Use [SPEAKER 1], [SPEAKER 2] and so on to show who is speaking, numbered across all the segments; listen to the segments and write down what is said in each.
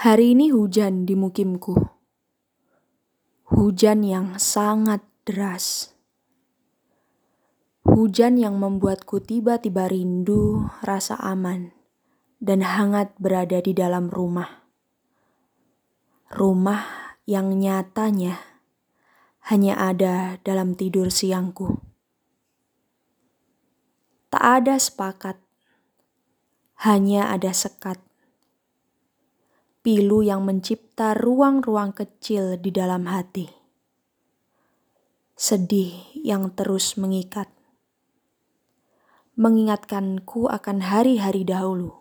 [SPEAKER 1] Hari ini hujan di mukimku. Hujan yang sangat deras. Hujan yang membuatku tiba-tiba rindu rasa aman dan hangat berada di dalam rumah. Rumah yang nyatanya hanya ada dalam tidur siangku. Tak ada sepakat, hanya ada sekat pilu yang mencipta ruang-ruang kecil di dalam hati. Sedih yang terus mengikat. Mengingatkanku akan hari-hari dahulu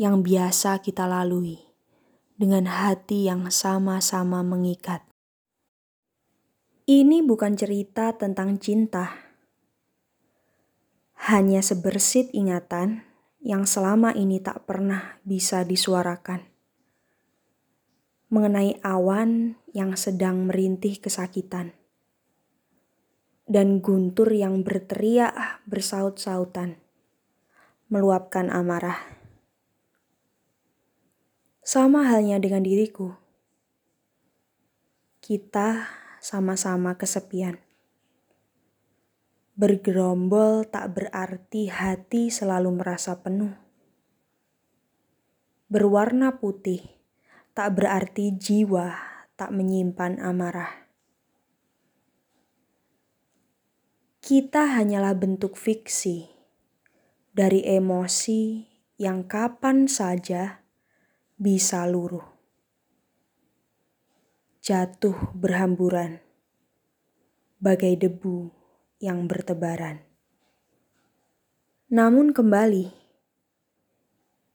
[SPEAKER 1] yang biasa kita lalui dengan hati yang sama-sama mengikat. Ini bukan cerita tentang cinta, hanya sebersit ingatan yang selama ini tak pernah bisa disuarakan mengenai awan yang sedang merintih kesakitan, dan guntur yang berteriak bersaut-sautan, meluapkan amarah. Sama halnya dengan diriku, kita sama-sama kesepian. Bergerombol tak berarti hati selalu merasa penuh. Berwarna putih tak berarti jiwa tak menyimpan amarah. Kita hanyalah bentuk fiksi dari emosi yang kapan saja bisa luruh. Jatuh berhamburan bagai debu yang bertebaran. Namun kembali,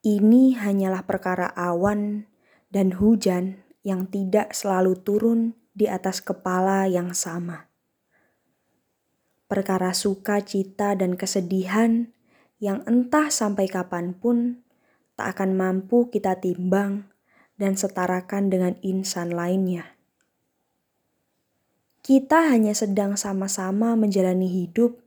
[SPEAKER 1] ini hanyalah perkara awan dan hujan yang tidak selalu turun di atas kepala yang sama. Perkara sukacita dan kesedihan yang entah sampai kapan pun tak akan mampu kita timbang dan setarakan dengan insan lainnya. Kita hanya sedang sama-sama menjalani hidup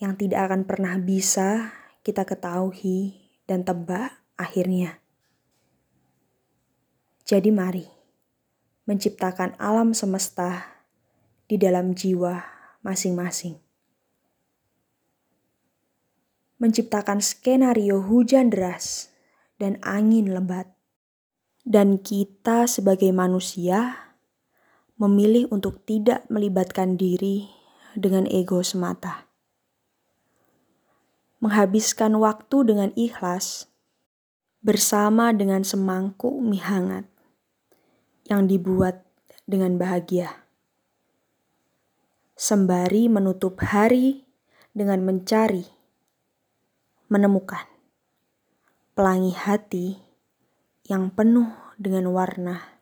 [SPEAKER 1] yang tidak akan pernah bisa kita ketahui dan tebak akhirnya. Jadi mari menciptakan alam semesta di dalam jiwa masing-masing. Menciptakan skenario hujan deras dan angin lebat. Dan kita sebagai manusia memilih untuk tidak melibatkan diri dengan ego semata. Menghabiskan waktu dengan ikhlas bersama dengan semangkuk mie hangat yang dibuat dengan bahagia. Sembari menutup hari dengan mencari, menemukan pelangi hati yang penuh dengan warna